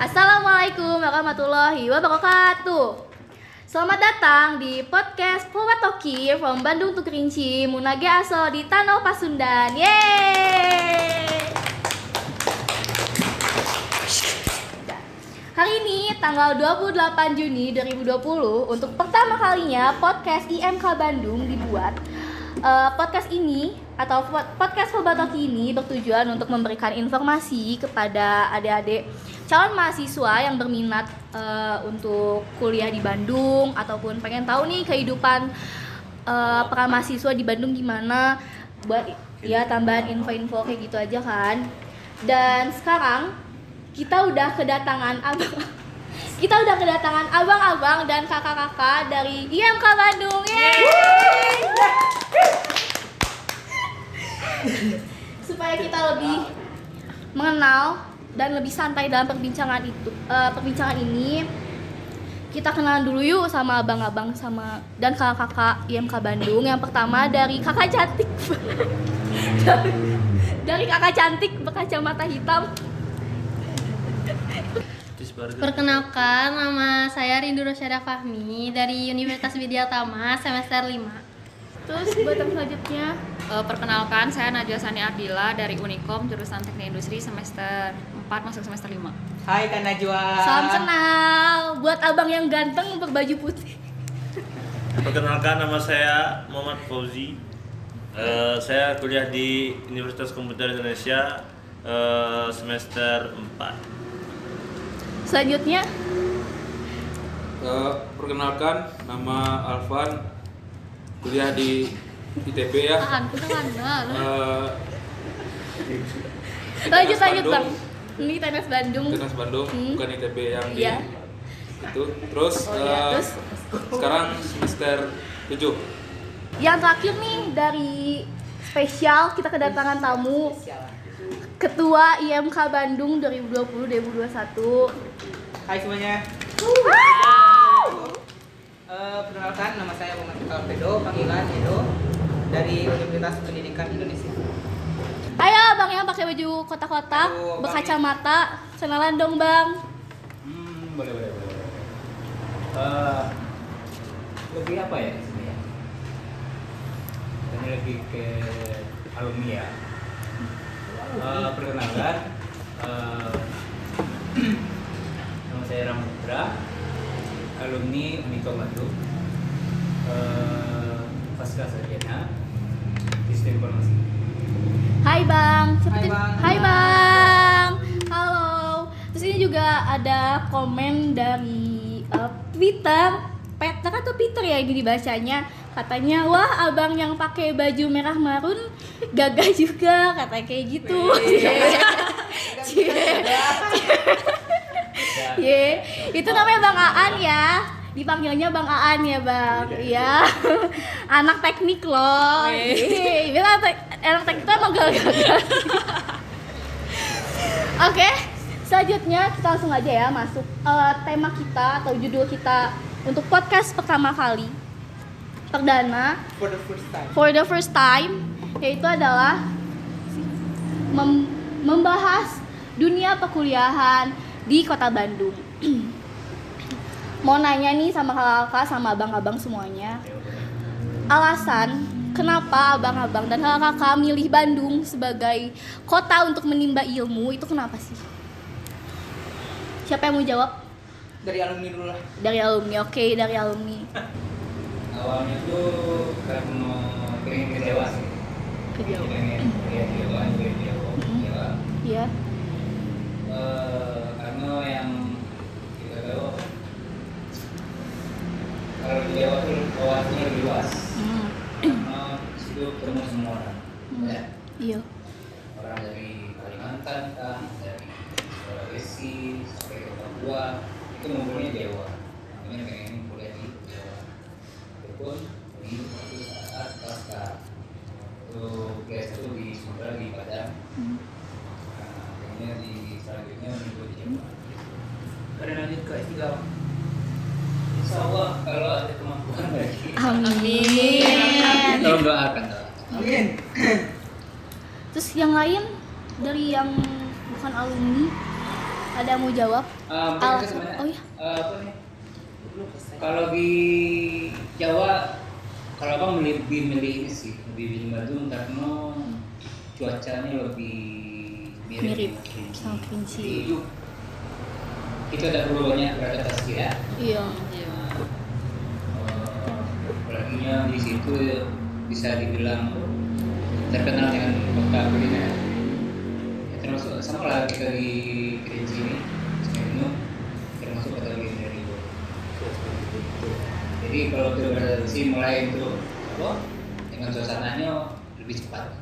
Assalamualaikum warahmatullahi wabarakatuh. Selamat datang di podcast Powatoki from Bandung to Kerinci, Munage Aso di Tanah Pasundan. Yeay! Hari ini tanggal 28 Juni 2020 untuk pertama kalinya podcast IMK Bandung dibuat. Eh, podcast ini atau pod- podcast Pobatoki ini bertujuan untuk memberikan informasi kepada adik-adik calon mahasiswa yang berminat eh, untuk kuliah di Bandung ataupun pengen tahu nih kehidupan eh, para mahasiswa di Bandung gimana. Buat ya tambahan info-info kayak gitu aja kan. Dan sekarang kita udah kedatangan abang kita udah kedatangan abang-abang dan kakak-kakak dari IMK Bandung. Yeay! supaya kita lebih mengenal dan lebih santai dalam perbincangan itu eh, perbincangan ini kita kenalan dulu yuk sama abang-abang sama dan kakak-kakak IMK Bandung. Yang pertama dari kakak cantik. Dari kakak cantik berkacamata hitam Perkenalkan, nama saya Rindu Rosyada Fahmi dari Universitas Widya Tama semester 5. terus buat yang selanjutnya Eh, perkenalkan, saya Najwa Sani Ardila dari Unikom jurusan Teknik Industri semester 4 masuk semester 5. Hai Kak Najwa. salam kenal buat abang yang ganteng berbaju putih Perkenalkan nama saya Muhammad Fauzi. Eh, saya kuliah di Universitas Komputer Indonesia eh, semester 4. Selanjutnya Eh, perkenalkan nama Alvan kuliah di ITB ya Tahan. Eh, di lanjut lanjut bang ini tenis Bandung Tenas Bandung Hmm. bukan ITB yang di Iya. itu terus, Oh, iya. eh, Terus? sekarang semester 7 yang terakhir nih dari spesial kita kedatangan tamu Ketua IMK Bandung 2020-2021 Hai semuanya. Eh, perkenalkan nama saya Muhammad Kalpedo, panggilan Edo dari Universitas Pendidikan Indonesia. Ayo bang yang pakai baju kotak-kotak, berkacamata, kenalan dong bang Hmm, boleh boleh boleh. Eh, lebih apa ya di sini ya? Ini lebih ke alumni ya. Eh, perkenalkan, eh, nama saya Ramutra, alumni Unikom Bandung, eh, pasca sarjana sistem informasi. Hai bang, Hai, Bang. Hai bang, halo. Terus ini juga ada komen dari uh, Twitter, Peter atau Peter ya ini dibacanya. Katanya wah abang yang pakai baju merah marun gagah juga, katanya kayak gitu. Ye, itu namanya Bang Aan ya. Dipanggilnya Bang Aan ya, Bang. Iya. Anak teknik loh. Iya, bilang anak teknik itu emang gagah. Oke, selanjutnya kita langsung aja ya masuk eh, tema kita atau judul kita untuk podcast pertama kali. Perdana For the first time. for the first time yaitu adalah mem- membahas dunia perkuliahan di kota Bandung. Mau nanya nih sama kakak-kakak sama abang-abang semuanya. Alasan kenapa abang-abang dan kakak-kakak milih Bandung sebagai kota untuk menimba ilmu itu kenapa sih? Siapa yang mau jawab? Dari alumni dulu lah. Dari alumni. Oke, dari alumni. Awalnya tuh karena pengen ke Jawa sih. Ke Jawa. Pengen lihat Jawa, lihat Jawa, Jawa. Iya. Eh, karena yang kita tahu kalau di Jawa tuh wawasannya lebih luas Hmm. karena situ ketemu semua orang Hmm. ya Iya. orang dari Kalimantan kah dari Sulawesi sampai ke Papua itu ngumpulnya Jawa makanya pengen kuliah di Jawa walaupun di suatu saat pasca itu kuliah itu di Sumatera di Padang Hmm. nah, pengennya di selanjutnya menyebut di Jawa Pada lanjut ke S3 Bang. Insya Allah kalau ada kemampuan lagi Amin. tolong doakan doakan. Amin. Terus yang lain dari yang bukan alumni Ada yang mau jawab? Eh, Alasan- sebenarnya, oh iya. apa nih? Kalau di Jawa, kalau abang lebih milih ini sih, lebih milih Bandung karena cuacanya lebih mirip, Mirip sama Kerinci. Itu itu ada banyak beradaptasi ya. Iya. Nah, eh, apalagi di situ bisa dibilang terkenal dengan kota kuliner. Termasuk sama lah kita di Kerinci ini, Semeru, termasuk kota kuliner itu. Jadi kalau kita beradaptasi mulai untuk apa? Dengan suasananya lebih cepat.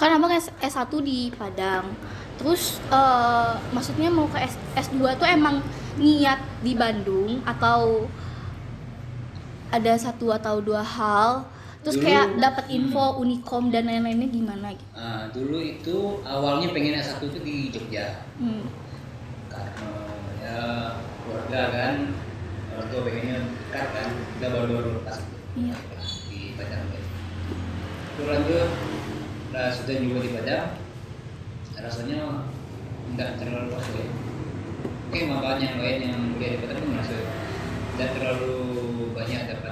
Kan abang S- S1 di Padang. Terus eh, maksudnya mau ke S- S2 tuh emang niat di Bandung atau ada satu atau dua hal terus Dulu- kayak dapat info Unicom dan lain-lainnya gimana gitu. Nah, dulu itu awalnya pengen S1 itu di Jogja. Hmm. karena ya keluarga kan orang tua pengennya dekat kan kita baru-baru lepas Iya. di Padang kan. Terus lanjut nah sudah juga di Padang rasanya nggak terlalu apa ya oke makanya yang lain yang kuliah di Padang masuk tidak terlalu banyak dapat gitu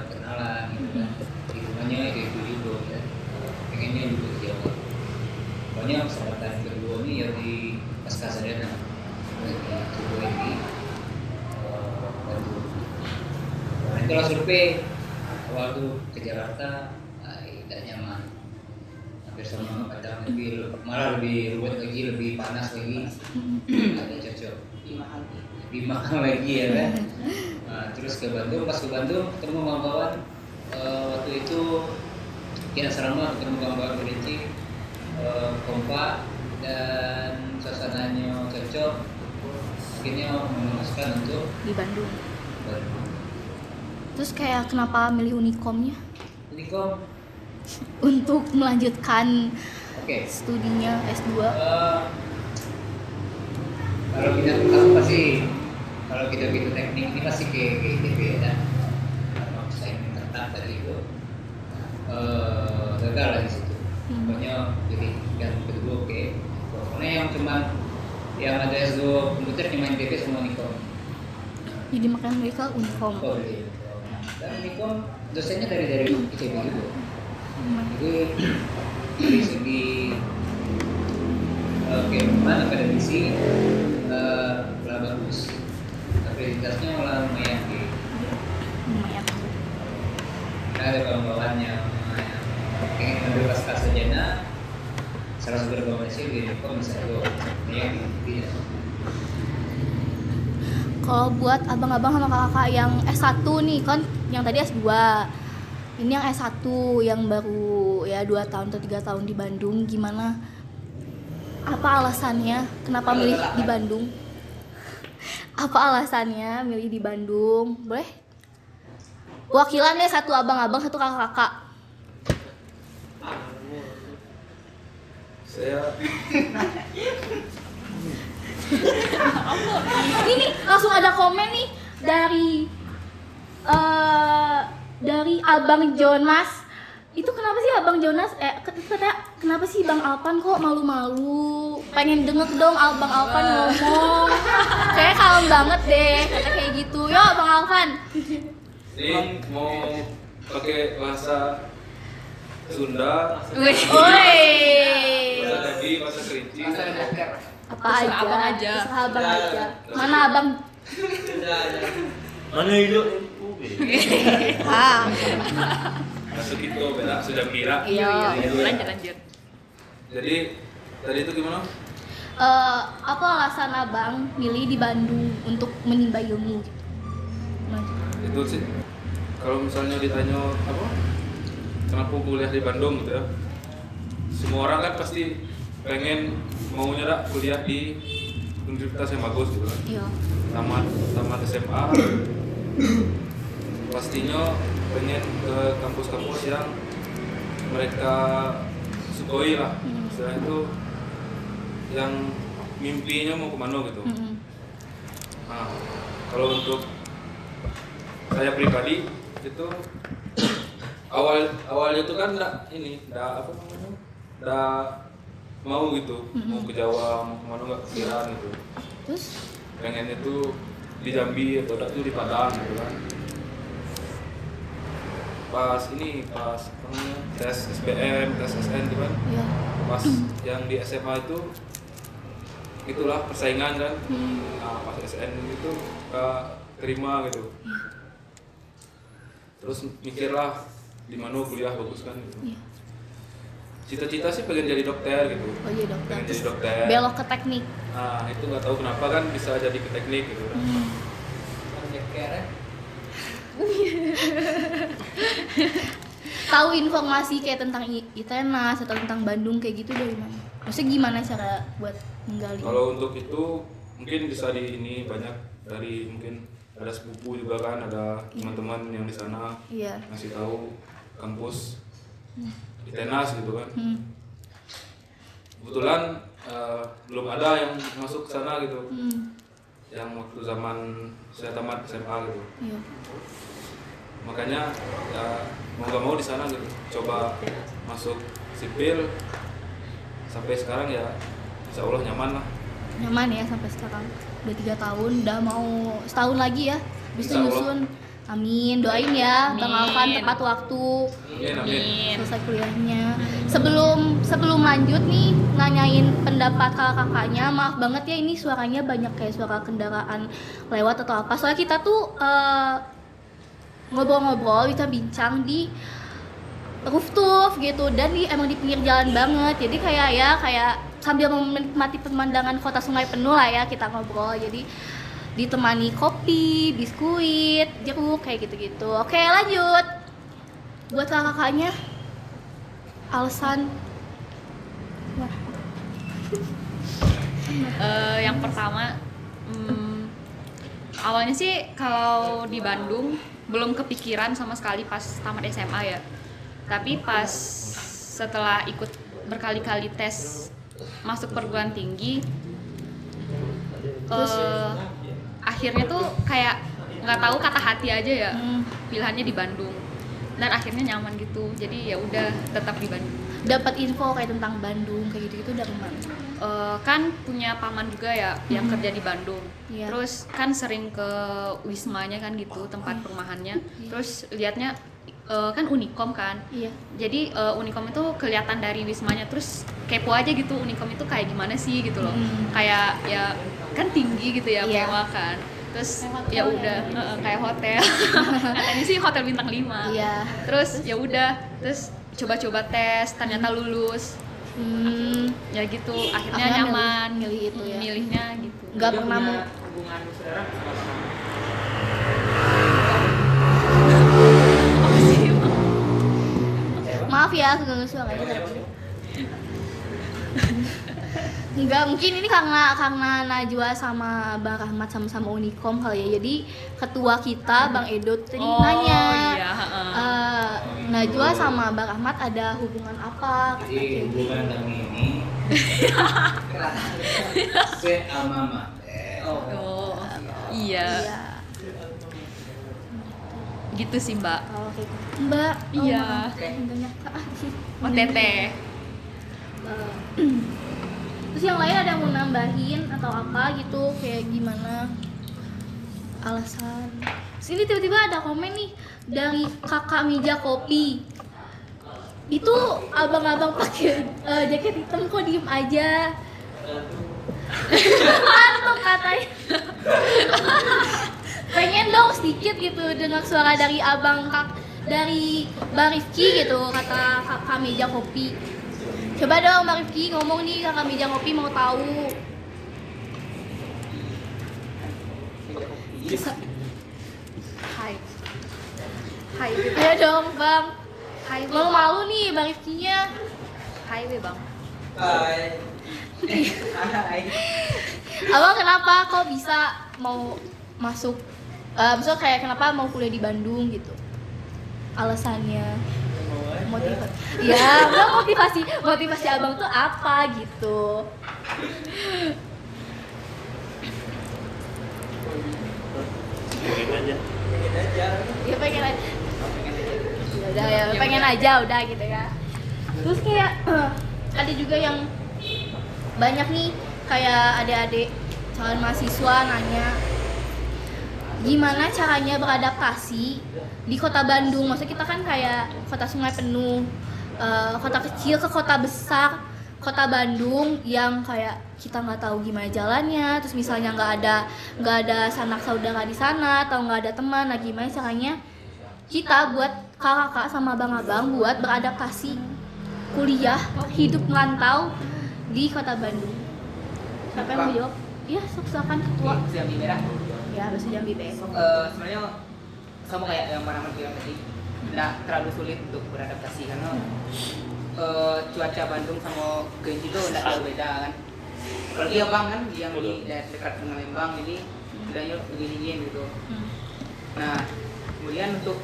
hitungannya itu itu juga ya. Pengennya juga di Jawa pokoknya kesempatan kedua nih ya di pasca sarjana di sebuah ini. Nah itulah survei awal tuh ke Jakarta ah, tidak nyaman. Hampir sama kadang lebih malah lebih ruwet lagi lebih panas lagi. Ada cocok. Lebih mahal lagi ya kan? Nah, terus ke Bandung pas ke Bandung ketemu kawan-kawan eh, waktu itu kita serama ketemu kawan-kawan Kerinci eh, kompak dan suasananya cocok. Akhirnya memutuskan untuk di Bandung. Bandung. Terus kayak kenapa milih Unicomnya? Unicom. Untuk melanjutkan oke. studinya S2? Eh, kalau kita tahu pasti kalau kita gitu teknik ini pasti ke ke ITB ya karena saya tetap tadi itu eh, gagal lah di situ. Hmm. pokoknya jadi yang kedua oke. Pokoknya yang cuma yang ada S2 komputer cuma ITB sama Unicom Jadi makanya mereka Unicom. oh iya. Dan Unicom dosennya dari dari ITB juga. Jadi dari segi eh, keilmuan akademisi eh, lah bagus akreditasinya malah lumayan di Lumayan. karena ada kawan-kawan yang yang ingin mengambil pasca sarjana salah satu rekomendasi di Unicom bisa juga yang tidak Kalau buat abang-abang sama kakak yang S1 nih kan yang tadi S2 ini yang S1 yang baru ya 2 tahun atau 3 tahun di Bandung gimana? Apa alasannya kenapa milih di Bandung? Apa alasannya milih di Bandung? Boleh? Wakilan deh satu abang-abang satu kakak-kakak Saya ini langsung ada komen nih dari eh dari Abang Jonas. Itu kenapa sih Abang Jonas eh kata kata kenapa sih Bang Alpan kok malu-malu? Pengen denger dong Abang Alpan ngomong. Kayak kalem banget deh kata kayak gitu. Yo Bang Alpan. ini mau pakai bahasa Sunda, Woi. bahasa Dabi, bahasa Kerinci. Apa aja? Abang aja. Terserah Abang aja. Mana Abang? Mana hidup? Ah. Masuk itu beda sudah kira. Iya. lanjut lanjut Jadi tadi itu gimana? Eh, apa alasan Abang milih di Bandung untuk menimba ilmu Itu sih. Kalau misalnya ditanya apa? Kenapa kuliah di Bandung gitu ya? Semua orang kan pasti pengen maunya dah kuliah di universitas yang bagus gitu kan. Iya. tamat tamat SMA pastinya pengen ke kampus-kampus yang mereka sukoi lah Hmm. setelah itu yang mimpinya mau ke mana gitu Mm-mm. nah kalau untuk saya pribadi itu awal awalnya itu kan enggak ini enggak apa namanya enggak mau gitu mau ke Jawa mau ke mana nggak kepikiran gitu. Terus? Pengennya tuh di Jambi atau enggak tuh di Padang gitu kan. Pas ini pas namanya tes SBM tes SN gitu kan. Ya. pas yang di SMA itu itulah persaingan kan. Hmm. nah pas SN itu terima gitu. Terus mikirlah di mana kuliah bagus kan gitu Iya. cita-cita sih pengen jadi dokter gitu Oh iya dokter. pengen jadi dokter belok ke teknik. nah itu nggak tahu kenapa kan bisa jadi ke teknik gitu kan Hmm. Tahu informasi kayak tentang I- ITENAS atau tentang Bandung kayak gitu dari mana? Maksudnya gimana cara buat menggali? kalau untuk itu mungkin bisa di ini banyak dari mungkin ada sepupu juga kan ada teman-teman yang di sana Iya. ngasih tahu kampus di tenas gitu kan Hmm. kebetulan eh, belum ada yang masuk ke sana gitu Hmm. yang waktu zaman saya tamat SMA gitu Iya. makanya ya mau gak mau di sana gitu coba masuk sipil sampai sekarang ya insya Allah nyaman lah Nyaman ya sampai sekarang. Udah tiga tahun, udah mau setahun lagi ya. Bisa nyusun. Amin. Doain ya Bang. Alvan tepat waktu amin amin selesai kuliahnya. Sebelum sebelum lanjut nih nanyain pendapat kakak-kakaknya, maaf banget ya ini suaranya banyak kayak suara kendaraan lewat atau apa. Soalnya kita tuh eh, ngobrol-ngobrol, kita bincang di rooftop gitu dan di emang di pinggir jalan banget. Jadi kayak ya kayak sambil menikmati pemandangan kota sungai penuh lah ya kita ngobrol. Jadi ditemani kopi, biskuit, jeruk kayak gitu-gitu. Oke, lanjut. Buat kakak-kakaknya alasan Wah, Eh, yang pertama hmm, awalnya sih kalau di Bandung belum kepikiran sama sekali pas tamat SMA ya tapi pas setelah ikut berkali-kali tes masuk perguruan tinggi eh, akhirnya tuh kayak nggak tahu kata hati aja ya Hmm. pilihannya di Bandung dan akhirnya nyaman gitu jadi ya udah tetap di Bandung dapat info kayak tentang Bandung kayak gitu-gitu dari mana? Eh, kan punya paman juga ya yang kerja di Bandung. Iya. Terus kan sering ke wismanya kan gitu tempat perumahannya. Terus liatnya eh, kan Unikom kan. Iya. Jadi eh, Unikom itu kelihatan dari wismanya. Terus kepo aja gitu Unikom itu kayak gimana sih gitu loh. Hmm. Kayak ya kan tinggi gitu ya Iya. mewah kan. Terus ya ya. udah kayak hotel. Katanya sih hotel bintang 5 Iya. Terus ya udah terus coba-coba tes ternyata lulus Hmm, ya gitu akhirnya, Akhirnya nyaman milih- milih itu ya. milihnya gitu nggak pernah hubungan saudara maaf ya keganggu suaranya tadi. Enggak, mungkin ini karena karena Najwa sama Bang Rahmat sama-sama Unikom kali ya. Jadi ketua kita Bang Edo tadi Oh, nanya. iya, heeh. eh, Najwa sama Bang Rahmat ada hubungan apa? Jadi gitu. hubungan kami ini se ama mater. oh iya Iya. gitu sih mbak kayak gitu. Mbak, oh, Iya. Ah, OTT Eh, Terus yang lain ada yang mau nambahin atau apa gitu kayak gimana alasan. Sini tiba-tiba ada komen nih dari kakak Mija Kopi. Itu abang-abang pakai eh, jaket hitam kok diem aja. Ngantuk katanya. Pengen dong sedikit gitu dengar suara dari abang kak dari Bang Rifki gitu kata kakak Meja Kopi. Coba dong Bang Rifki ngomong nih kakak Meja Kopi mau tahu. Hai. Hai. Ayo dong Bang. Hai. Mau malu nih Bang Rifkinya. Hai we bang Hai. Hai. Abang kenapa kok bisa mau masuk eh maksudnya kayak kenapa mau kuliah di Bandung gitu? Alasannya motivasi. Ya, enggak motivasi. Motivasi Abang tuh apa gitu? Mungkin aja. Pengen aja. Ya pengen aja. Ya udah ya, pengen aja udah gitu ya. Terus kayak ada juga yang banyak nih kayak adik-adik calon mahasiswa nanya gimana caranya beradaptasi di kota Bandung maksudnya kita kan kayak kota sungai penuh eh, kota kecil ke kota besar kota Bandung yang kayak kita nggak tahu gimana jalannya terus misalnya nggak ada nggak ada sanak saudara di sana atau nggak ada teman nah gimana caranya kita buat kakak-kakak sama abang-abang buat beradaptasi kuliah hidup merantau di kota Bandung siapa yang mau jawab? Iya, sok silakan ketua. Ya, bahasa Jambi be. Eh, sebenarnya sama kayak yang mana bilang tadi, tidak terlalu sulit untuk beradaptasi karena eh, cuaca Bandung sama Kenji itu tidak terlalu beda kan. Kalau dia bang kan yang di dekat dengan Lembang jadi bedanya begini dingin gitu. Nah, kemudian untuk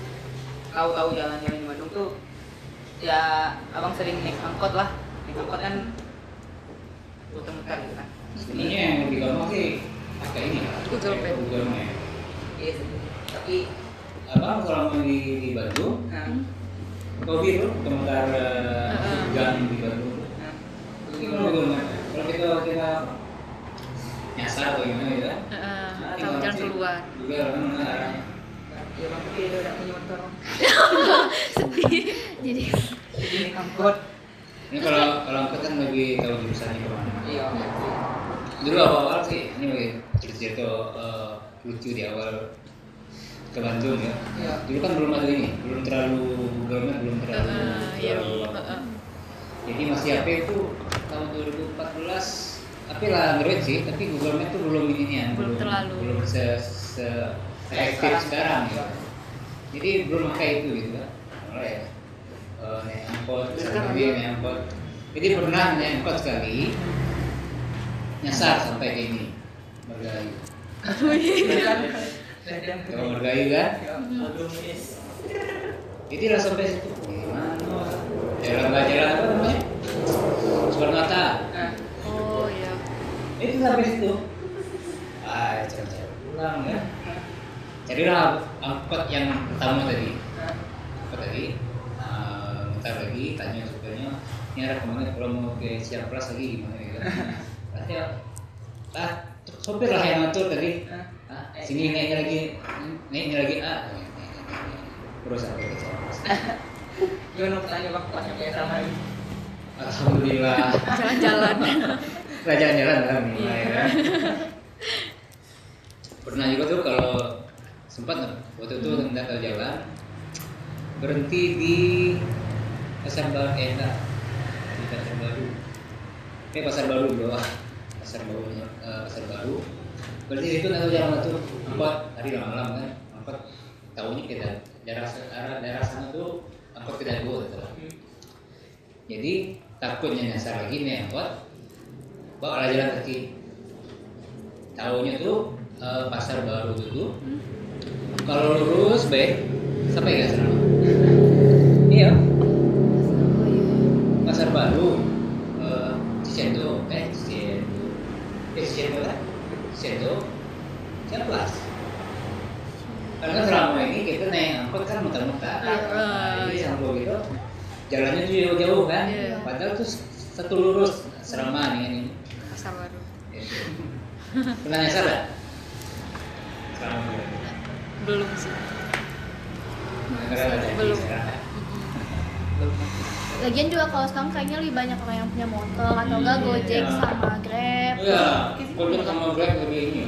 tahu-tahu jalan-jalan di Bandung tuh ya abang sering naik angkot lah. Naik angkot kan muter-muter gitu kan. Sebenarnya yang lebih gampang sih pakai ini. Google pakai Map. Google Map. iya tapi Abang selama di, di Bandung, nah, hobi tuh komentar uh, gang di Bandung. nah, Gimana Google Map? Kalau kita kita nyasar atau gimana gitu kan? Heeh, Nah, atau jalan keluar Google mana arahnya. ya bang tapi udah punya motor Jadi jadi naik angkot Ini kalau kalau angkot kan lebih tahu jurusannya ke mana. iya Dulu awal-awal sih ini bagi cerita uh, lucu di awal ke Bandung ya. iya Dulu kan belum ada ini, belum terlalu Google Map belum terlalu. Iya terlalu heeh. Jadi masih HP itu tahun 2014 tapi lah Android sih, tapi Google Map tuh belum ini ya, Belum terlalu. belum se, se efektif sekarang ya. Jadi belum pakai itu gitu kan. Mulai ya. Eh, naik angkot, sambil naik angkot. Jadi pernah naik angkot sekali nyasar sampai ke ini dan Kalau Margayu kan, jadi lah sampai situ. Gimana? Jalan nggak jalan apa namanya? Hatta. nah oh iya. Itu sampai situ. Ah cari-cari pulang ya. Carilah angkot yang pertama tadi. Angkot tadi. Ah, bentar lagi tanya supirnya ini arah ke mana? Kalau mau ke Ciamplas lagi gimana berarti ya ah sopir lah yang ngatur tadi. Nah ah sini naiknya lagi. Naiknya lagi. Ah. Terus ke Ciamplas gimana pertanyaan bang pas nyampe sama lagi alhamdulillah. Jalan-jalan. Jalan-jalan lah nih ya. Pernah juga tuh kalau sempat waktu itu nggak tahu jalan berhenti di pasar baru eh enggak. Di pasar baru. Eh pasar baru di bawah pasar baru eh, pasar baru. Berarti itu tahu jalan tuh angkot hari malam kan angkot tahunya kita daerah daerah daerah sana tuh angkot tidak ada gitu jadi takutnya nyasar lagi nih angkot bawa jalan kaki. Tahunya tuh eh, pasar baru itu kalau lurus baik. Sampai nggak sana iya Cicendo Ciamplas karena selama ini kita naik angkot kan muter-muter. Iya, Nah, jadi iya. sampai gitu. Jalannya tuh jauh-jauh kan? Iya. padahal tuh satu lurus. Serama nih ini. Pasar baru. Pernah nyasar? Sekarang belum. belum sih. Ada Belum. Lagian juga kalau sekarang kayaknya lebih banyak orang yang punya motor atau enggak Gojek Iya. sama Grab. Iya, Gojek sama Grab lebih ini.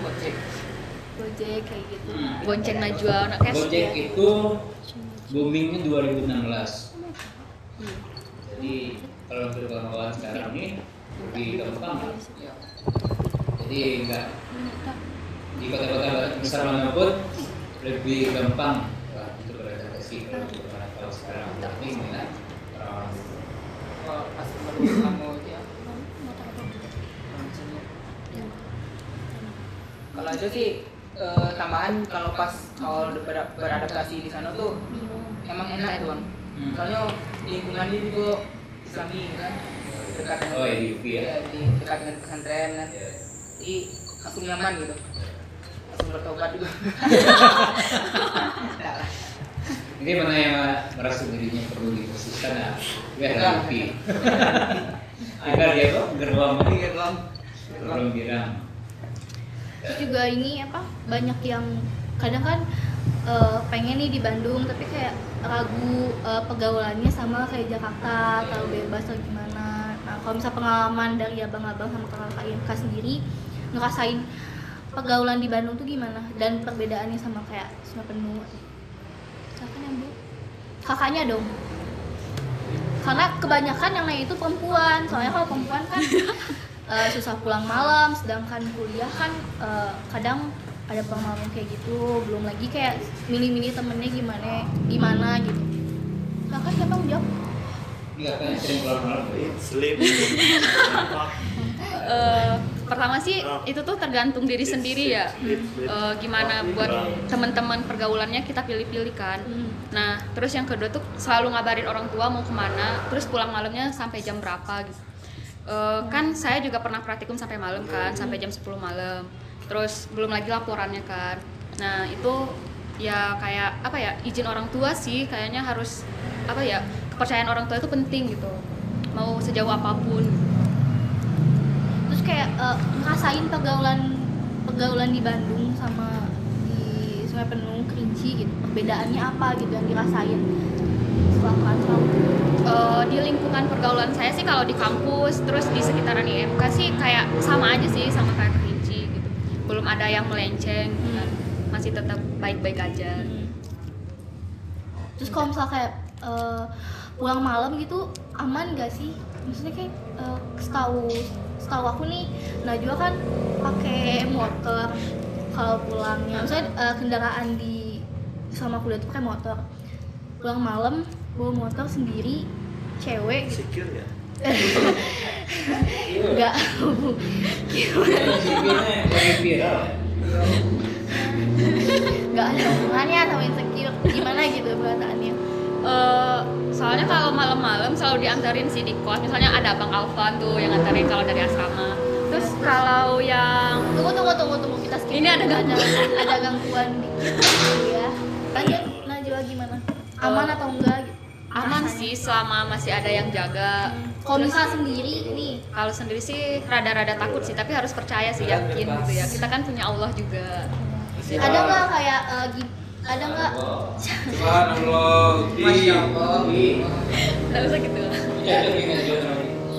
gojek Gojek kayak gitu. bonceng najwa anak cash Gojek itu boomingnya 2016. Jadi kalau untuk kawan-kawan sekarang ini lebih gampang. lah. Jadi enggak di kota-kota besar mana pun lebih gampang lah untuk beradaptasi kalau. Tapi pas kamu ya itu sih eh, tambahan kalau pas awal ber- beradaptasi di sana tuh emang enak tuh Hmm. soalnya lingkungannya juga islami kan dekat dengan Oh, ya, di ya? Iya, di dekat dengan pesantren kan Ya. jadi langsung nyaman gitu langsung bertobat juga Enggak lah. Ini mana yang merasa dirinya perlu dibersihkan ya? Ya Enggak. lebih. Tinggal Gerak ya kok, gerbang ini gerbang. Gerbang girang. Terus juga ini apa banyak yang kadang kan eh, pengen nih di Bandung tapi kayak ragu eh, pergaulannya sama kayak Jakarta terlalu bebas atau gimana. Nah kalau misal pengalaman dari abang-abang sama kakak IMK sendiri ngerasain pergaulan di Bandung tuh gimana dan perbedaannya sama kayak semua penuh. Yang bu? Kakaknya dong. Karena kebanyakan yang lain itu perempuan. Soalnya kalau perempuan kan eh, susah pulang malam, sedangkan kuliah kan eh, kadang ada pulang malam kayak gitu. Belum lagi kayak milih-milih temennya gimana, gimana gitu. Kakak siapa yang jawab? Katanya sering keluar malam. Sleep. Pertama sih Oh. itu tuh tergantung diri sendiri ya. Eh, gimana buat teman-teman pergaulannya kita pilih-pilih kan. Hmm. nah terus yang kedua tuh selalu ngabarin orang tua mau ke mana terus pulang malamnya sampai jam berapa gitu. Eh, kan saya juga pernah praktikum sampai malam kan sampai jam 10 malam. Terus belum lagi laporannya kan. Nah itu ya kayak apa ya izin orang tua sih kayaknya harus apa ya kepercayaan orang tua itu penting gitu. Mau sejauh apa pun kayak eh, ngerasain pergaulan pergaulan di Bandung sama di Sungai Penuh, Kerinci gitu. Perbedaannya apa gitu yang dirasain setelah merantau? Eh, di lingkungan pergaulan saya sih kalau di kampus terus di sekitaran IMK sih kayak sama aja sih sama kayak kerinci gitu belum ada yang melenceng kan. masih tetap baik-baik aja Terus kalau misal kayak eh, pulang malam gitu aman gak sih? Maksudnya kayak eh, setahu setahu aku nih Najwa kan pakai motor kalau pulangnya. Misalnya eh, kendaraan di selama kuliah tuh pakai motor. Pulang malam bawa motor sendiri cewek gitu. Secure ya? Enggak. Lagi viral. Enggak ada hubungannya sama insecure. Gimana gitu perasaannya? Eh, soalnya kalau malam-malam selalu diantarin sih di kos misalnya ada abang Alvan tuh yang nganterin kalau dari asrama terus kalau yang Tunggu tunggu tunggu tunggu kita skip. Ini ada ada ada gangguan dikit ya. Lanjut Najwa gimana? Aman atau enggak gitu? aman Rasanya. sih selama masih ada yang jaga Kalau misal sendiri nih, kalau sendiri sih rada-rada takut sih tapi harus percaya sih yakin gitu ya kita kan punya Allah juga ada nggak kayak eh, gi- ada nggak Subhanallah. Masya Allah. Nggak usah gitu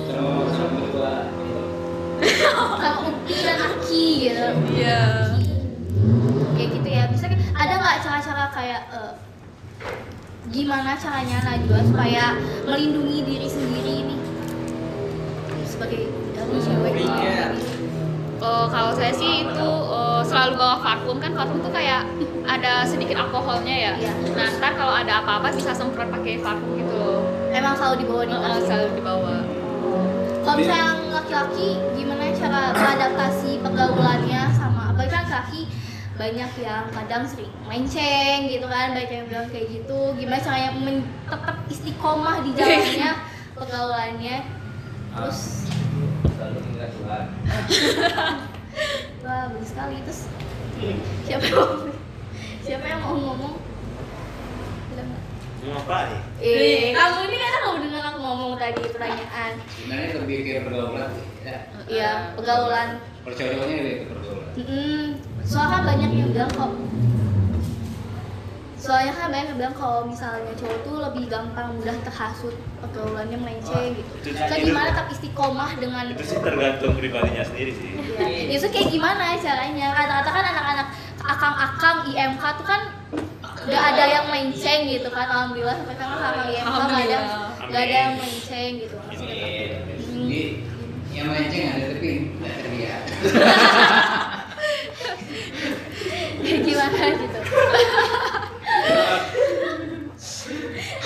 sama sama berdua. sama Upi dan Aki gitu? iya Kayak gitu ya. Bisa kan- ada nggak cara-cara kayak eh, gimana caranya Najwa supaya melindungi diri sendiri ini sebagai dari cewek Eh, kalau saya sih itu eh, selalu bawa parfum kan parfum tuh kayak ada sedikit alkoholnya ya. Iya. Nah ntar kalau ada apa-apa bisa semprot pakai parfum gitu loh. Emang selalu dibawa di Eh, tas. selalu dibawa. Kalau misalnya yang laki-laki gimana cara beradaptasi pergaulannya sama apalagi kan laki banyak yang kadang sering menceng gitu kan banyak yang bilang kayak gitu gimana caranya men- tetap istiqomah di jalannya pergaulannya terus Selalu ingat Tuhan. wah bagus sekali terus siapa yang mau siapa yang mau ngomong? Mau apa nih? eh kamu ini kan kamu dengar aku ngomong tadi pertanyaan Sebenarnya lebih ke pergaulan. Ya. iya pergaulan Percobanya lebih ke pergaulan. Mm, soalnya kan banyak yang bilang kok soalnya kan banyak yang bilang kalau misalnya cowok tuh lebih gampang mudah terhasut pergaulannya melenceng gitu. itu so gimana tetap istiqomah dengan Itu sih tergantung pribadinya sendiri sih. ya, itu kayak gimana caranya? Kata-kata kan anak-anak akang-akang IMK tuh kan gak ada yang melenceng gitu kan. Alhamdulillah sampai sekarang sama IMK gak ada Alhamdulillah. gak ada yang melenceng gitu. Jadi yang melenceng ada tapi tidak terlihat. kayak gimana gitu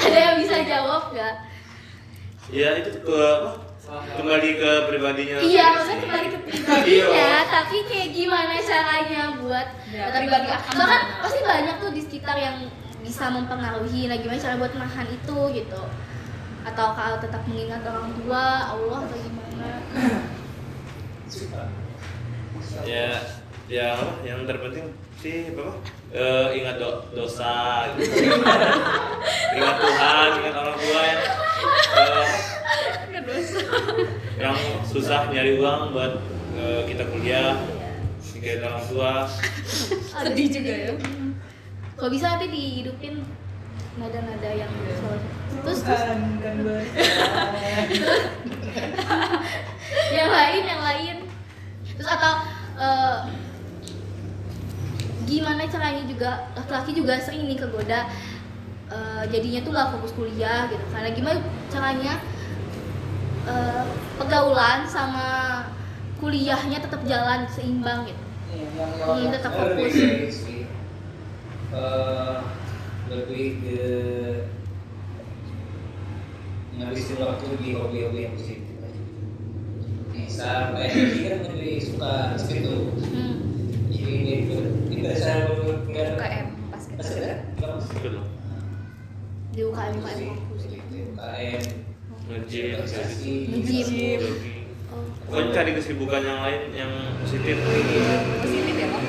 ada yang bisa jawab gak? Ya itu ke apa? Kembali ke pribadinya. Iya, maksudnya kembali ke pribadinya, Iya. tapi kayak gimana caranya buat Ya, pribadi kan gimana? pasti banyak tuh di sekitar yang bisa mempengaruhi. Nah, gimana cara buat nahan itu gitu? Atau kalau tetap mengingat orang tua, Allah atau gimana? Ya, ya? Yang terpenting sih apa? Eh, ingat do- dosa, gitu. ingat Tuhan, ingat orang tua ya. Eh, yang susah nyari uang buat eh, kita kuliah nikahin orang tua. Sedih juga ya. Kalau bisa nanti dihidupin nada-nada yang soal terus terus? Yang lain yang lain. Terus atau eh, gimana caranya juga laki-laki juga sering nih kegoda eh, jadinya tuh nggak fokus kuliah gitu karena gimana caranya eh, pergaulan sama kuliahnya tetap jalan seimbang gitu yang Hmm, tetap fokus. Eh, lebih ke ngabisin waktu di hobi-hobi yang positif aja. Misal kayak kan lebih suka basket tuh. Hmm. Jadi dia kuliah UKM kan? Betul. di UKM UKM UKM, ngejim. Organisasi, Nge-gym. oh. Pokoknya cari kesibukan yang lain yang positif. Positif ya Bang?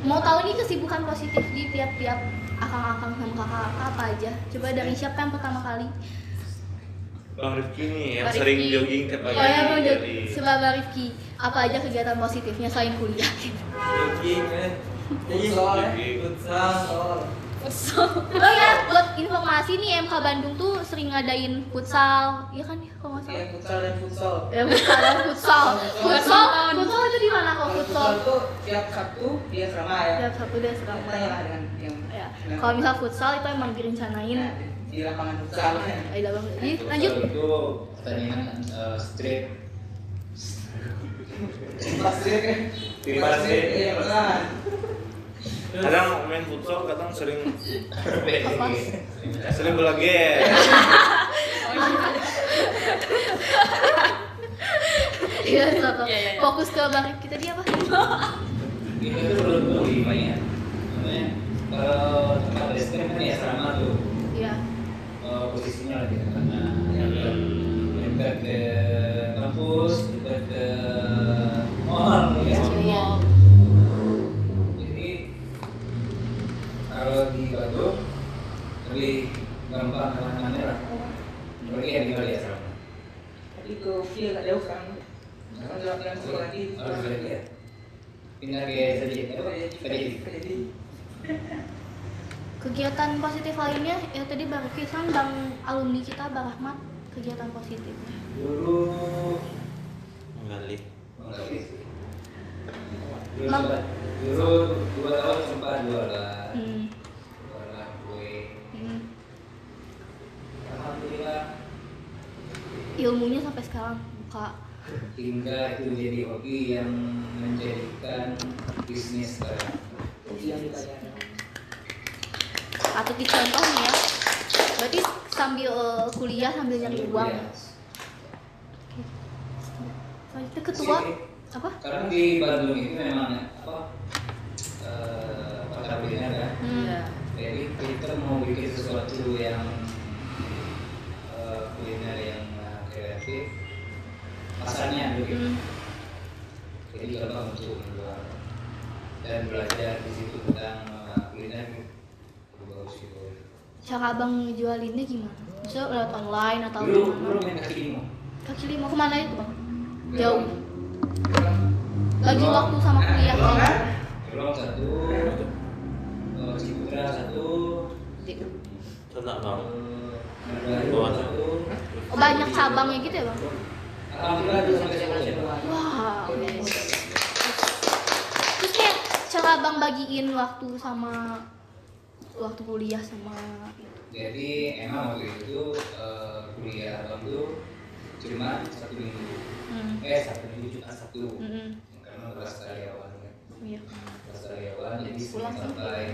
mau tahu nih kesibukan positif di tiap-tiap akang-akang sama kakak-kakak apa aja? Coba dari siapa yang pertama kali Bang Rifki nih yang Bang sering Rifki. jogging tiap pagi oh ya mau Jadi, coba Bang Rifki apa aja kegiatan positifnya selain kuliah Jogging kan. Jogging. Futsal. Oh ya buat informasi nih MK Bandung tuh sering ngadain futsal iya kan ya kalau nggak Iya, salah futsal dan futsal. ya futsal dan futsal futsal futsal itu di mana kok futsal Futsal tuh tiap Sabtu dia serama ya. tiap satu dia lah dengan yang ya kalau misal futsal itu emang direncanain Nah, di lapangan futsal. Ayo bang, Jadi, lanjut. Itu pertandingan eh, street Pasti kan. Pasti. Iya, benar. Kadang main futsal kadang sering Apa? sering bola game Iya. Iya, iya, iya. Fokus ke bang Rifki tadi apa? itu tahu lima namanya kalau tempat basket kan ya sama tuh Iya. eh, posisinya lebih ke kanan dekat dekat ke kampus dekat ke mall ya Iya. jadi kalau di Bandung gampang ke mana-mana lah apalagi yang tinggal di asrama Tadi ke Via nggak jauh sekarang. Sekarang jalan jalan sekolah lagi. harus lihat ya pindah ke Sajid apa Jadi Kegiatan positif lainnya ya tadi bang Rifki kan bang alumni kita bang Rahmat kegiatan positifnya. dulu menggali. Enggak sih dulu dulu dua tahun sempat jualan Hmm. Alhamdulillah Ilmunya sampai sekarang buka. hingga itu jadi hobi yang menjadikan bisnis sekarang yang. Atau dicontoh nih ya. Berarti sambil eh, kuliah sambil nyari uang. Selanjutnya ketua Sih. apa? karena di Bandung itu memang apa eh, kuliner kan Hmm. Iya. jadi kita mau bikin sesuatu yang eh, kuliner yang eh, kreatif pasarnya gitu. Hmm. jadi gampang untuk menjual dan belajar di situ tentang eh, kuliner bagus gitu Cara abang ngejualinnya gimana? Maksudnya lewat online atau dulu gimana? dulu main kaki lima Kaki lima ke mana itu bang? Jauh. Bagi waktu sama kuliah. Gelong satu eh, Ciputra satu Tenang bang eh, Margahayu satu Oh, banyak cabangnya gitu ya bang? Alhamdulillah dulu sampai sekolah satu Wow. Terus kayak cara abang bagiin waktu sama waktu kuliah sama Jadi emang waktu itu eh, kuliah abang tuh cuma satu minggu hmm. Eh satu minggu cuma satu Mm-mm. Karena kelas karyawan kan Iya. Kelas karyawan jadi Pulang sampai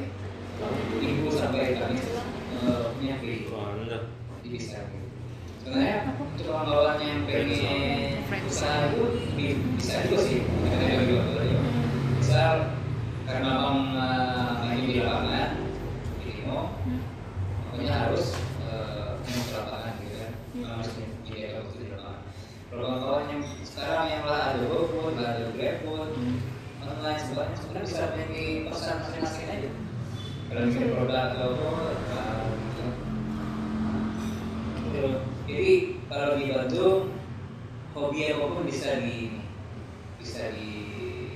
Minggu sampai Kamis eh, punya Mantap. Jadi gitu Sebenarnya untuk kawan-kawan yang pengen usaha itu bi- bisa juga sih Kita waktu aja Misal karena abang eh, main di lapangan di Limo pokoknya harus eh, di lapangan gitu kan. Harus menyediakan waktu di lapangan. Kalau kawan-kawan yang sekarang yang lah ada GoFood, ada GrabFood online sebenarnya sebenarnya bisa di pesan masing-masing aja. Kalau bikin produk atau apa eh, gitu. Jadi kalau di Bandung hobi apa pun bisa di bisa di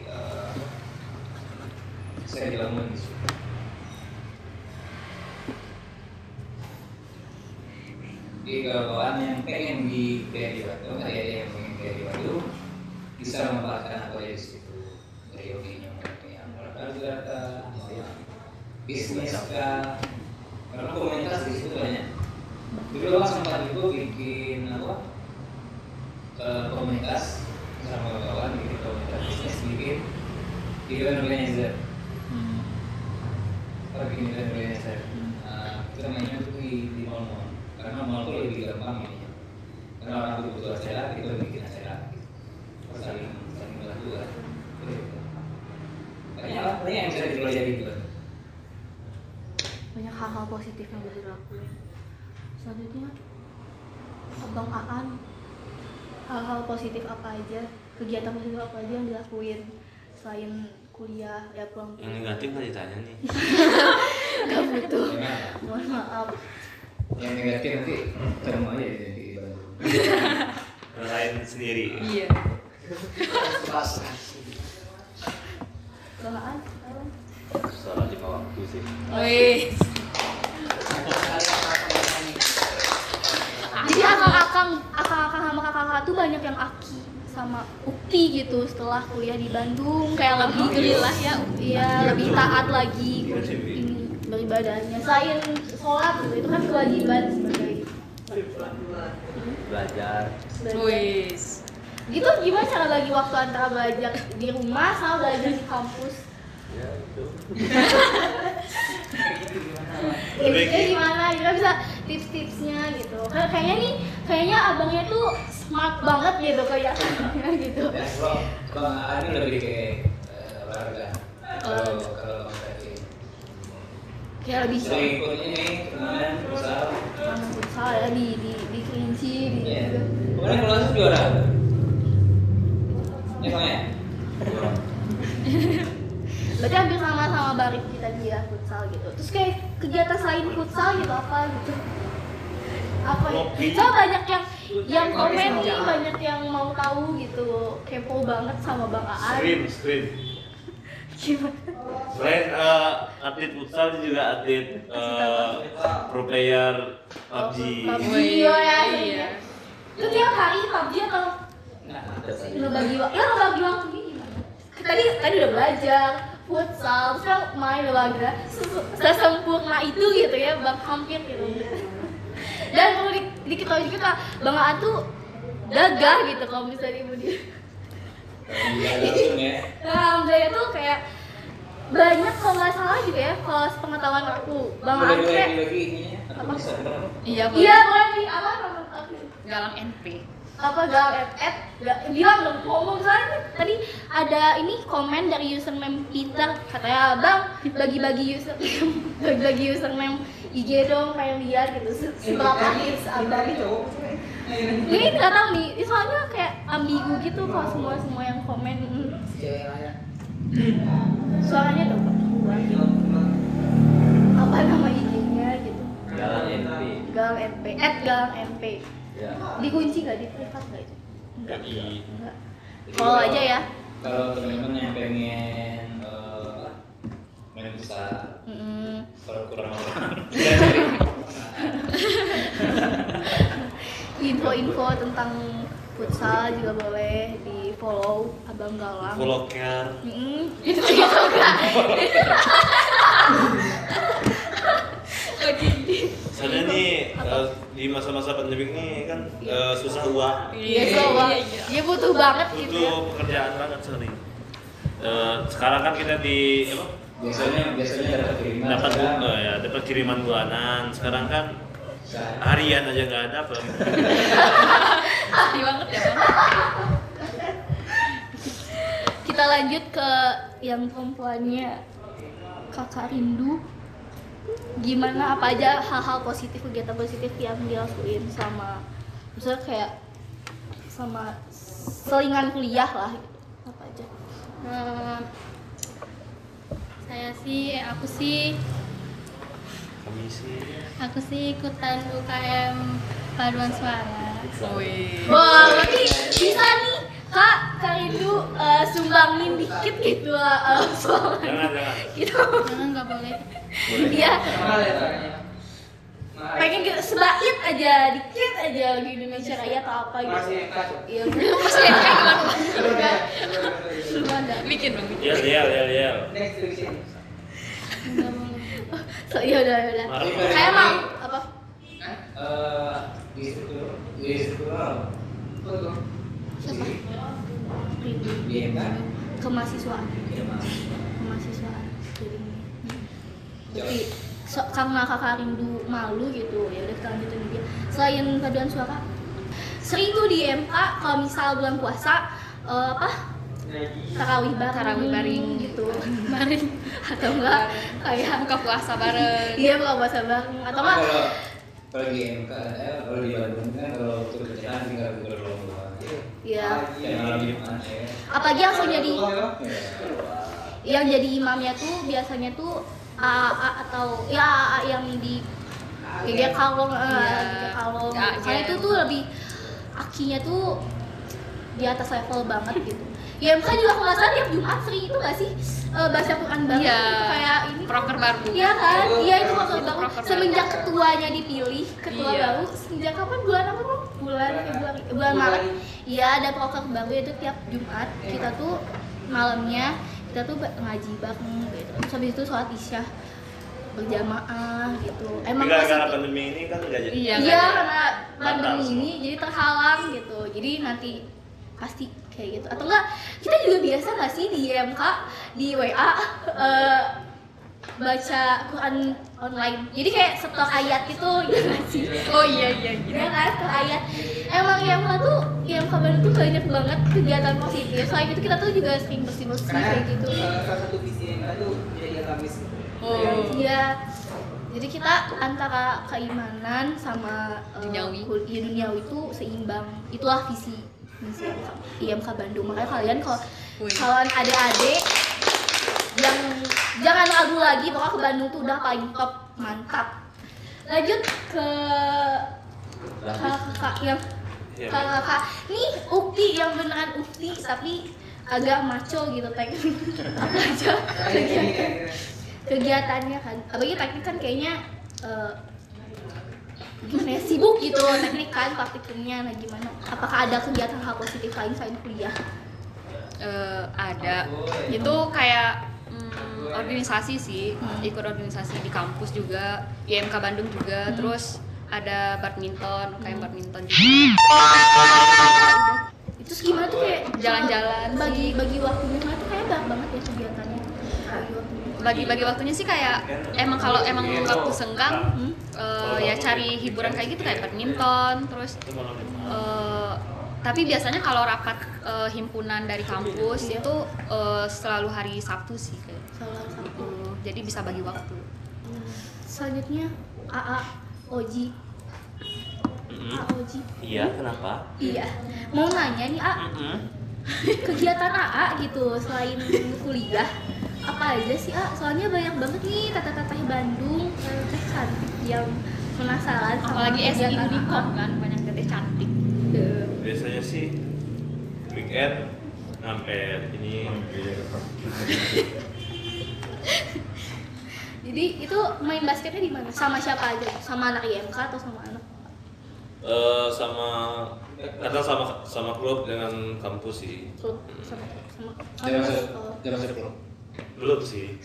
eh, bisa dibangun di situ. Jadi kalau orang yang pengen di kayak di Bandung, ada yang pengen kayak di Bandung, bisa memanfaatkan apa aja di situ. Dari hobinya yang olahraga, bisnis kah, karena komunitas di situ banyak. Dulu aku sempat itu bikin apa? eh, komunitas sama kawan bikin komunitas bisnis bikin event organizer. Apa bikin event organizer? Nah, kita mainnya tuh di di mall-mall karena mall tuh lebih gampang ini. Karena orang tuh butuh acara, kita bikin acara. Saling saling kan. Gitu. Banyak lah, banyak yang bisa dipelajari juga. banyak hal-hal positif yang bisa dilakuin selanjutnya abang Aan hal-hal positif apa aja kegiatan positif apa aja yang dilakuin selain kuliah ya pulang Yang negatif nggak ditanya nih. nggak butuh Gimana? mohon maaf Yang negatif nanti ketemu aja di di Bandung. Rasain sendiri. Iya. Abang? Salah lima waktu sih. Wih. Sama kakak-kakak tuh banyak yang aki sama ukti gitu setelah kuliah di Bandung kayak lebih Alhamdulillah ya. iya lebih taat lagi ini beribadahnya selain sholat gitu itu kan kewajiban sebagai Belajar. Wis. gitu gimana cara bagi waktu antara belajar di rumah sama belajar di kampus Ya itu. tipsnya gimana kita bisa tips-tipsnya gitu Kayak- kayaknya nih kayaknya abangnya tuh smart banget gitu kelihatannya gitu Bang Aan ini lebih ke eh, olahraga. Kalau kalau Bang Tati kayak lebih sering ini turnamen futsal. ya di di di kelinci di gitu. Kemarin kalau langsung juara. Ya Bang ya. berarti hampir sama sama barik kita dia futsal gitu terus kayak kegiatan selain futsal gitu apa gitu apa ya? Soalnya banyak yang yang komen nih banyak yang mau tahu gitu. Kepo banget sama bang Aan. Stream, stream. gimana? Selain eh, atlet futsal juga atlet eh, pro player PUBG. Oh ya iya. itu tiap hari PUBG atau ngebagi waktu ya ngebagi waktunya gimana? Tadi tadi udah belajar futsal terus kan main olahraga Ses- sesempurna itu gitu ya bang hampir gitu dan perlu di, diketahui juga bang Aan tuh gagah gitu kalau misalnya ibu dia Iya ya. Nah, alhamdulillah tuh kayak banyak kalau nggak salah juga ya kalau sepengetahuan aku bang Boleh Aan boleh kayak. Apa? Iya, Bu. iya boleh di apa Galang NP. apa gal at at gak bilang dong ngomong soalnya tadi ada ini komen dari username Peter katanya bang bagi-bagi user bagi-bagi username IG dong kayak lihat gitu. Se- seberapa hits abang? Gitu ini nggak tahu nih. Soalnya kayak ambigu gitu kalau semua semua yang komen. Mm. suaranya dong apa nama IG-nya gitu? Jalan NP. gal np at gal np Ya. dikunci nggak? Di privat nggak itu? Enggak enggak follow kalau- aja ya. Kalau teman-teman yang pengen main futsal, Mm. kalau kurang info-info tentang futsal juga boleh di follow abang galang Follow care. Mm, itu gitu kan Soalnya nih eh, di masa-masa pandemi ini kan eh, susah uang. Iya, so, Bang. dia butuh banget gitu ya Butuh pekerjaan banget sering. Eh, sekarang kan kita di apa? Biasanya biasanya dapat kiriman. dapat sekarang eh, ya dapat kiriman bulanan. Sekarang kan harian aja nggak ada apa. Sedih banget ya, Bang. kita lanjut ke yang perempuannya kakak rindu gimana apa aja hal-hal positif kegiatan positif yang dilakuin sama misalnya kayak sama selingan kuliah lah gitu. apa aja saya sih, eh, aku sih, Kami sih aku sih ikutan UKM paduan suara. Wah, berarti bisa nih Kak, Kak Rindu eh, sumbangin dikit gitu uh, soal Jangan jangan. gitu. Jangan nggak boleh. Iya, Mahal ya suaranya. Mahal. Pengen gitu sebait aja dikit aja lagu Indonesia Raya atau apa gitu. Masih kas. Iya, masih gimana? Gimana? Bikin dong. Yel. Next question. Nggak boleh. So, iya udah udah. Kayak mau apa? Eh, Oh, tuh. Siapa? Rindu. BMK Kemahasiswaan. ya mas Kemahasiswaan. Jadinya. So, karena kakak rindu malu gitu ya udah kita lanjutin dia selain paduan suara sering tuh di MK kalau misal bulan puasa eh, apa? Tarawih bareng. Tarawih bareng. gitu. Bareng. Atau enggak kayak Buka puasa bareng. iya buka puasa bareng. Atau enggak? Kalau kalau di MK eh, kalau di Bandung kan kalau untuk kerjaan tinggal buka lomba ya. Ya malam Jumat ya. Apalagi langsung jadi Ya. yang jadi imamnya tuh biasanya tuh AA atau ya AA yang di GG Kalong eh, Iya. Kalong Ya, karena iya. itu tuh lebih akinya tuh di atas level banget gitu ya MK juga kalau nggak salah tiap Jumat sering itu nggak sih eh, baca Quran Iya. gitu, kayak ini Proker baru. Iya kan? Iya itu proker Itu baru. Semenjak ketuanya dipilih, ketua Iya. baru sejak kapan bulan apa bang? Bulan Februari, bulan Maret. Iya ada proker baru itu tiap Jumat kita tuh malamnya kita tuh ngaji bareng gitu. Terus habis itu sholat isya berjamaah gitu. Emang gara-gara positif. pandemi ini kan nggak jadi. Iya, Iya karena pandemi ini jadi terhalang gitu. Jadi nanti pasti kayak gitu. Atau enggak kita juga biasa nggak sih di MK di WA eh, baca Quran online. Jadi kayak setor ayat gitu ya nggak sih? Oh iya iya gitu. Ya kan setor ayat. Emang IMK tuh IMK Bandung tuh banyak banget kegiatan positif. Selain itu kita tuh juga sering bersih-bersih Karena kayak gitu. eh, salah satu visi MK tuh jadi agamis. Oh. Iya. Jadi kita antara keimanan sama eh, Duniawi. iya, duniawi itu seimbang. Itulah visi misi IMK Bandung. Makanya kalian kalau Wih. kalau ada adik yang jangan ragu lagi pokoknya ke Bandung tuh udah paling top mantap. Lanjut ke kakak yang Iya. kakak nih ukti yang beneran ukti tapi agak maco gitu pengen apa aja? Kayak gini kan. kegiatannya kan apalagi teknik kan kayaknya eh, gimana ya sibuk gitu teknik kan praktikumnya nah gimana? Apakah ada kegiatan hal positif lain selain kuliah? Eh, ada. Itu kayak mm, organisasi sih. Ikut organisasi di kampus juga IMK Bandung juga. Terus ada badminton kayak badminton juga itu gimana tuh kayak Jalan-jalan bagi sih. bagi waktunya tuh kayak banyak banget ya kegiatannya. Bagi waktunya bagi bagi waktunya sih kayak emang kalau emang waktu senggang Hmm? eh, ya cari hiburan kayak gitu kayak badminton terus eh, tapi biasanya kalau rapat eh, himpunan dari kampus itu eh, selalu hari Sabtu sih kayak. Salah satu Eh, jadi bisa bagi waktu. Selanjutnya AA Oji Mm-mm. AA Oji Iya, kenapa? iya mau nanya nih A Mm-mm. kegiatan AA gitu selain kuliah apa aja sih A? Soalnya banyak banget nih teteh-teteh Bandung, teteh cantik yang penasaran sama apalagi Unicom AA. kan banyak teteh cantik Deh. Biasanya sih weekend sampai ini Jadi itu main basketnya di mana? Sama siapa aja? Sama anak IMK atau sama anak? Eh, sama kadang sama sama klub dengan kampus sih. Klub sama sama Oh. dia masuk klub. Belum sih.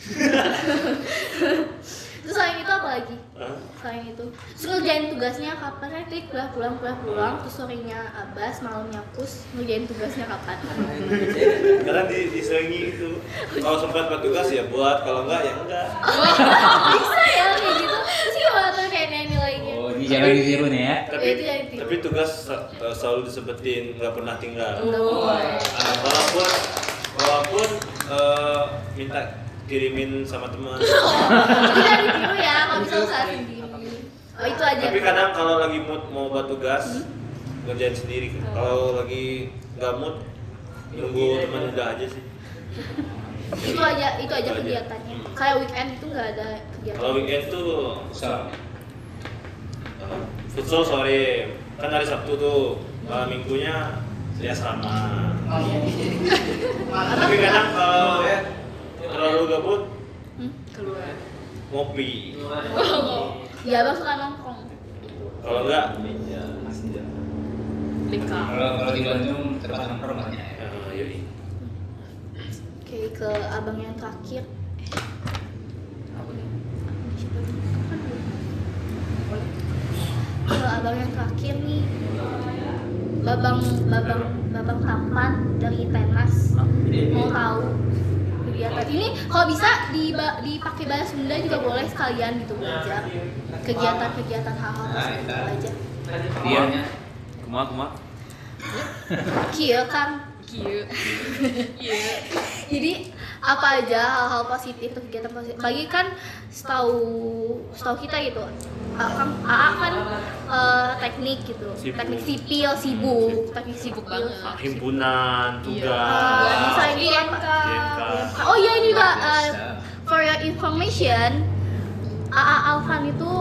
Terus selain itu apa lagi? Hah? Selain itu, terus ngerjain tugasnya kapan? Kan tadi kuliah pulang kuliah pulang, terus sorenya Abbas, malamnya Pus, ngerjain tugasnya kapan? Kadang di diselingi gitu. Kalau sempat buat tugas ya buat, kalau enggak ya enggak. Bisa ya kayak gitu. Terus gimana tuh kayak Oh, ini jangan ditiru nih ya. Tapi itu yang itu. tapi tugas eh, selalu disebutin nggak pernah tinggal. Oh. Ah, walaupun walaupun eh, minta kirimin sama teman. Tidak ditiru ya, kalau bisa usaha sendiri. Oh itu aja. Tapi kadang kalau lagi mood mau buat tugas ngerjain sendiri. Kalau lagi nggak mood nunggu teman udah aja sih. itu aja itu aja kegiatannya. Kayak weekend itu nggak ada kegiatan. Kalau weekend tuh So, eh, futsal sore, kan hari Sabtu tuh malam minggunya di asrama tapi kadang kalau terlalu gabut Hmm? keluar. ngopi. Ya abang suka nongkrong. kalau enggak? Lika. Kalau kalau di Bandung tempat nongkrong banyak ya. ya yoi Oke ke abang yang terakhir. Ke abang yang terakhir nih. Babang babang babang tampan dari Tenas mau tahu kegiatan ini kalau bisa di dipakai bahasa Sunda juga boleh sekalian gitu belajar kegiatan-kegiatan hal-hal positif aja. Dianya Kumaha kumaha? Kia kan Kieu Iya Jadi apa aja hal-hal positif atau kegiatan positif? Bagi kan setahu setahu kita gitu, A- kan AA kan eh, teknik gitu, Sibuk. teknik sipil sibuk, teknik sibuk banget. banget. himpunan Ah, tugas bisa ini apa? IMK. Oh iya ini juga eh, for your information, AA Alvan itu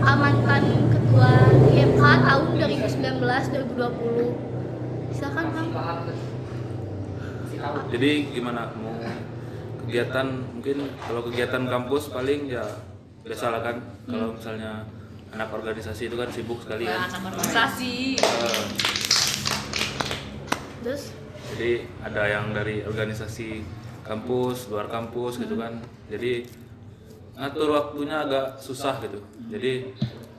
mantan ketua IMK tahun 2019 2020. Silakan tahu. Jadi gimana mau kegiatan mungkin kalau kegiatan kampus paling ya biasalah kan kalau misalnya anak organisasi itu kan sibuk sekali kan. anak organisasi Terus jadi ada yang dari organisasi kampus, luar kampus gitu kan. Jadi ngatur waktunya agak susah gitu. Jadi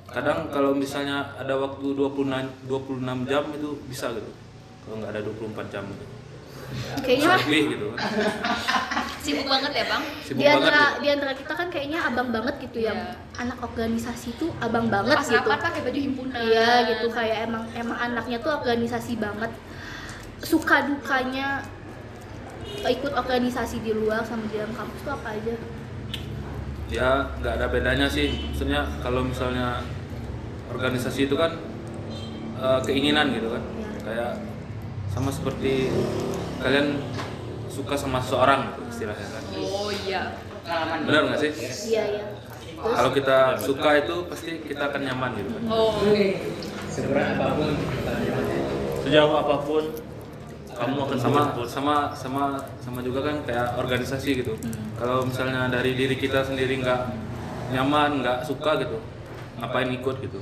kadang kalau misalnya ada waktu 26 26 jam itu bisa gitu. Kalau nggak ada 24 jam gitu. Kayaknya lebih gitu. Kan. sibuk banget ya bang? Sibuk di banget antara gitu. di antara kita kan kayaknya abang banget gitu yang Iya. anak organisasi tuh abang banget pas gitu. rapat pakai baju himpunan. Iya gitu. Kayak emang emang anaknya tuh organisasi banget. Suka dukanya ikut organisasi di luar sama di dalam kampus tuh apa aja? Ya nggak ada bedanya sih. Maksudnya kalau misalnya organisasi itu kan eh, keinginan gitu kan. Ya. kayak sama seperti kalian suka sama seseorang gitu istilahnya kan? Oh iya. Benar nggak sih? Iya iya. Terus? Kalau kita suka itu pasti kita akan nyaman gitu kan? Oh. Seberat apa pun sejauh apa pun kamu akan sama sama sama sama juga kan kayak organisasi gitu. Kalau misalnya dari diri kita sendiri nggak nyaman nggak suka gitu ngapain ikut gitu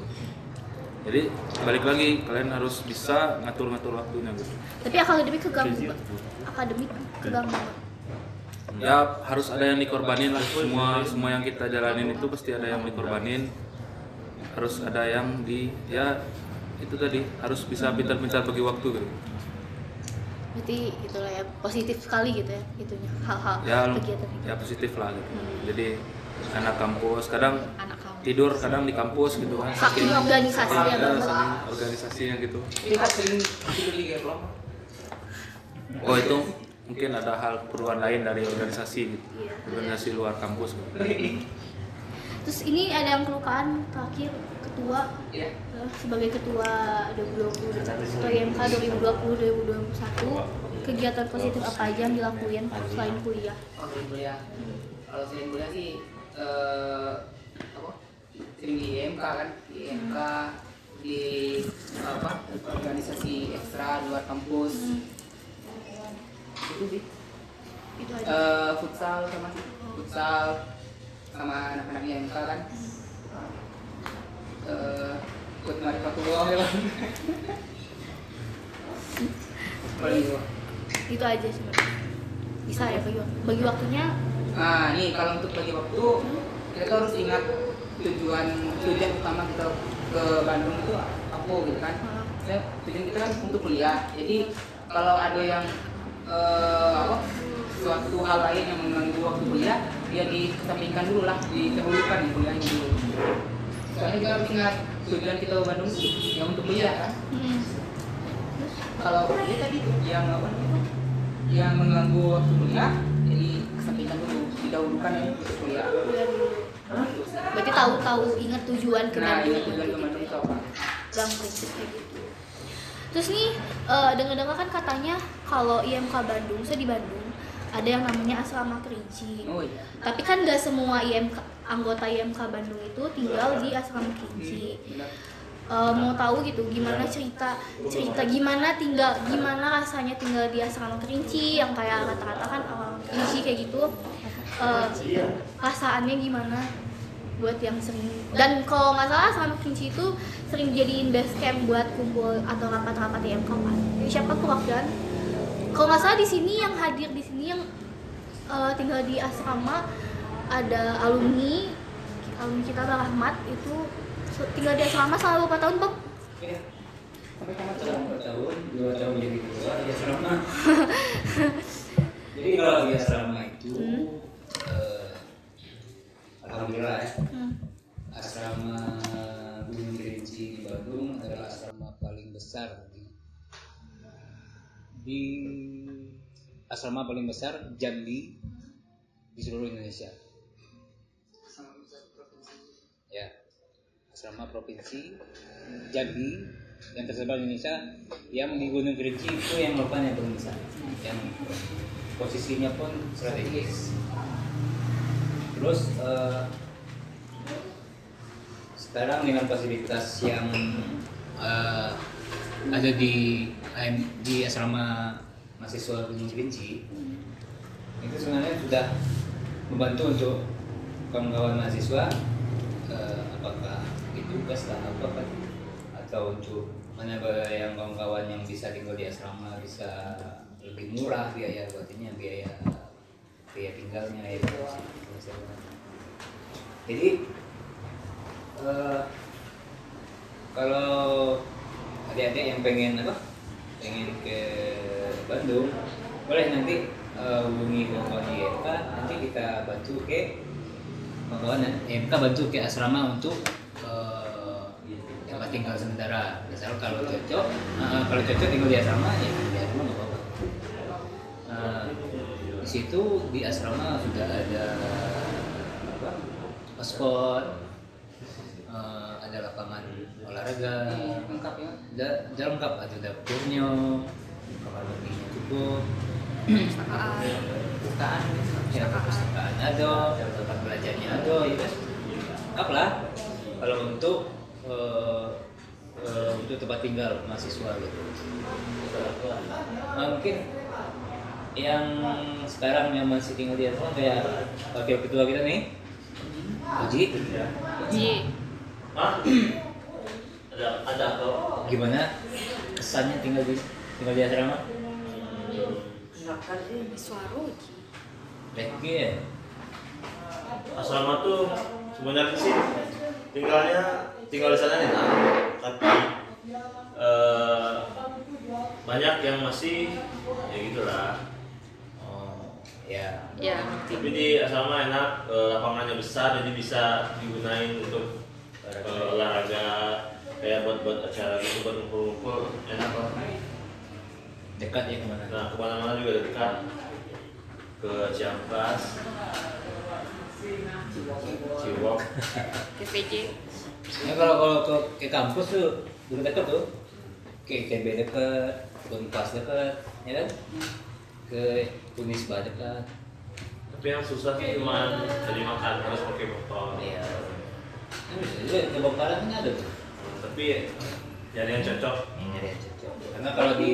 jadi balik lagi kalian harus bisa ngatur-ngatur waktunya gitu. Tapi akademik keganggu Pak. akademik keganggu Pak. ya harus ada yang dikorbanin lah. Semua semua yang kita jalanin itu pasti ada yang dikorbanin. Harus ada yang di ya itu tadi harus bisa pintar-pintar bagi waktu gitu. Berarti itulah ya positif sekali gitu ya itunya hal-hal ya kegiatan ya positif lah gitu. Jadi anak kampus kadang anak tidur kadang di kampus gitu kan saking organisasinya ya, banget saking organisasinya gitu Ini sering tidur di geplong. oh itu mungkin ada hal keperluan lain dari organisasi gitu. Iya. organisasi luar kampus gitu. terus ini ada yang kelupaan terakhir ketua Iya. eh, sebagai ketua 2020 ketua IMK 2020 2021 kegiatan positif apa aja yang dilakuin selain kuliah Oh, sering kuliah. Kalau sering kuliah sih eh? Sering di IMK kan, di IMK di apa? Organisasi ekstra luar kampus. Itu sih. itu aja Eh, futsal sama sih. Futsal sama anak-anak IMK kan. Eh ikut Marifatullah ya gua. itu aja sebenarnya bisa ya bagi bagi waktunya Nah, nih kalau untuk bagi waktu kita tuh harus ingat tujuan tujuan utama kita ke Bandung itu apa gitu kan? Ya, tujuan kita kan untuk kuliah. Jadi kalau ada yang eh, apa suatu hal lain yang mengganggu waktu kuliah, ya dikesampingkan dulu lah, didahulukan ya kuliahnya dulu. Soalnya kita harus ingat tujuan kita ke Bandung ya untuk kuliah kan? hmm, Kalau kuliah tadi yang apa yang mengganggu waktu kuliah, jadi kesampingkan dulu, didahulukan ya untuk kuliah. Berarti tahu tahu ingat tujuan ke Nah, Bandung tujuan ke gitu. Bandung itu apa? bang prinsip kayak gitu terus nih eh, dengar-dengar kan katanya kalau IMK Bandung saya di Bandung ada yang namanya asrama kerinci Oh iya. tapi kan gak semua IMK anggota IMK Bandung itu tinggal di asrama kerinci eh, mau tahu gitu gimana cerita cerita gimana tinggal gimana rasanya tinggal di asrama kerinci yang kayak rata-rata kan orang kerinci kayak gitu eh, rasaannya gimana buat yang sering? Dan kalau nggak salah asrama kerinci itu sering jadiin base camp buat kumpul atau rapat-rapat yang kapan jadi siapa kewakilan kalau nggak salah di sini yang hadir di sini yang eh, tinggal di asrama ada alumni alumni kita Bang Ahmad itu tinggal di asrama selama berapa tahun Bob? Iya. Sampai dua tahun, dua tahun jadi ketua di asrama. jadi kalau di asrama itu, eh, alhamdulillah ya, Hmm. asrama Gunung Kerinci di Bandung adalah asrama paling besar di, di asrama paling besar Jambi di seluruh Indonesia. Ya, asrama provinsi Jambi yang tersebar di Indonesia yang di Gunung Kerinci itu yang merupakan yang paling besar yang posisinya pun strategis terus eh, sekarang dengan fasilitas yang eh, ada di di asrama mahasiswa Gunung Kerinci itu sebenarnya sudah membantu untuk kawan-kawan mahasiswa eh, apakah itu tugas apa atau untuk mana yang kawan-kawan yang bisa tinggal di asrama bisa lebih murah biaya buatnya biaya biaya tinggalnya jadi eh, kalau adik-adik yang pengen apa? Pengen ke Bandung boleh nanti eh, hubungi kawan IMK nanti kita bantu ke kawan IMK bantu ke asrama untuk tempat tinggal sementara. Misal kalau cocok eh, kalau cocok tinggal di asrama ya di asrama nggak apa-apa. Eh, di situ di asrama sudah ada spot eh, ada lapangan olahraga. Lengkap ya? Ada, ada lengkap. Ada dapurnya kamar mandinya cukup. Bukaan ya perpustakaan ada tempat belajarnya ada ya. Kan lengkap lah. Kalau untuk eh, eh, untuk tempat tinggal mahasiswa gitu. Mungkin yang sekarang yang masih tinggal di asrama kayak wakil ketua kita nih Uji Ji Hah? ada ada apa? gimana kesannya tinggal di tinggal di asrama? Suara Uji Baik ya? Asrama tuh sebenarnya sih tinggalnya tinggal di sana nih, tapi eh, banyak yang masih ya gitulah. Ya. Ya Tapi di asrama enak, lapangannya besar jadi bisa digunain untuk eh, olahraga kayak buat buat acara gitu buat ngumpul-ngumpul. Enak lah. dekat ya ke mana? Nah ke mana-mana juga dekat. Ke Ciamplas, Ciwok. TPJ ya kalau kalau ke, ke kampus tuh dulu dekat tuh. Ke ITB dekat Unpas dekat ya kan ke Unisba dekat Tapi yang susah sih cuma jadi makan harus pakai motor. iya. Ini bisa juga ke Bangkalan kan ada tuh. Tapi nyari yang cocok. ini nyari yang cocok. Karena kalau di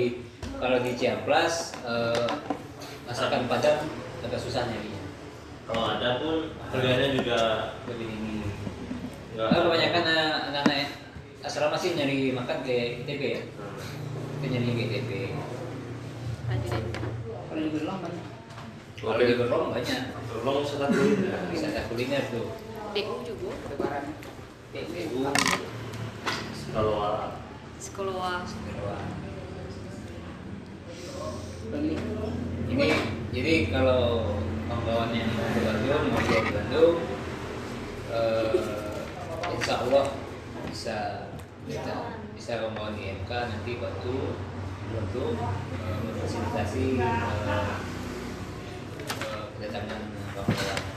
kalau di Ciamplas eh, masakan Padang agak susah nyarinya. Kalau ada pun harganya juga lebih tinggi nggak. Nah, kebanyakan anak- anak-anak asrama sih nyari makan ke ITB ya. Itu nyari ke ITB kalau di Berlong banyak. Kalau di Berlong banyak. Tolong wisata dulu. wisata kuliner tuh. DU juga lebaran. PPU Kalau sekolah. Ini jadi kalau kawan-kawan yang mau ke Bandung mau di Bandung eh, insya Allah bisa bisa bisa kawan-kawan di MK nanti bantu untuk eh, memfasilitasi eh, eh, kedatangan kawan-kawan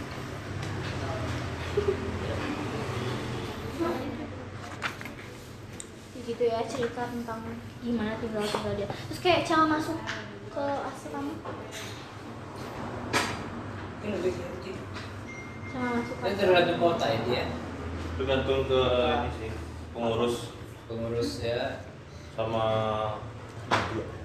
gitu ya cerita tentang gimana tinggal tinggal dia. Terus kayak cara masuk ke asrama Ini lebih kecil. cara masuk ke asrama tergantung kota ya dia? Tergantung ke ini sih pengurus. Pengurus ya. Sama Yeah.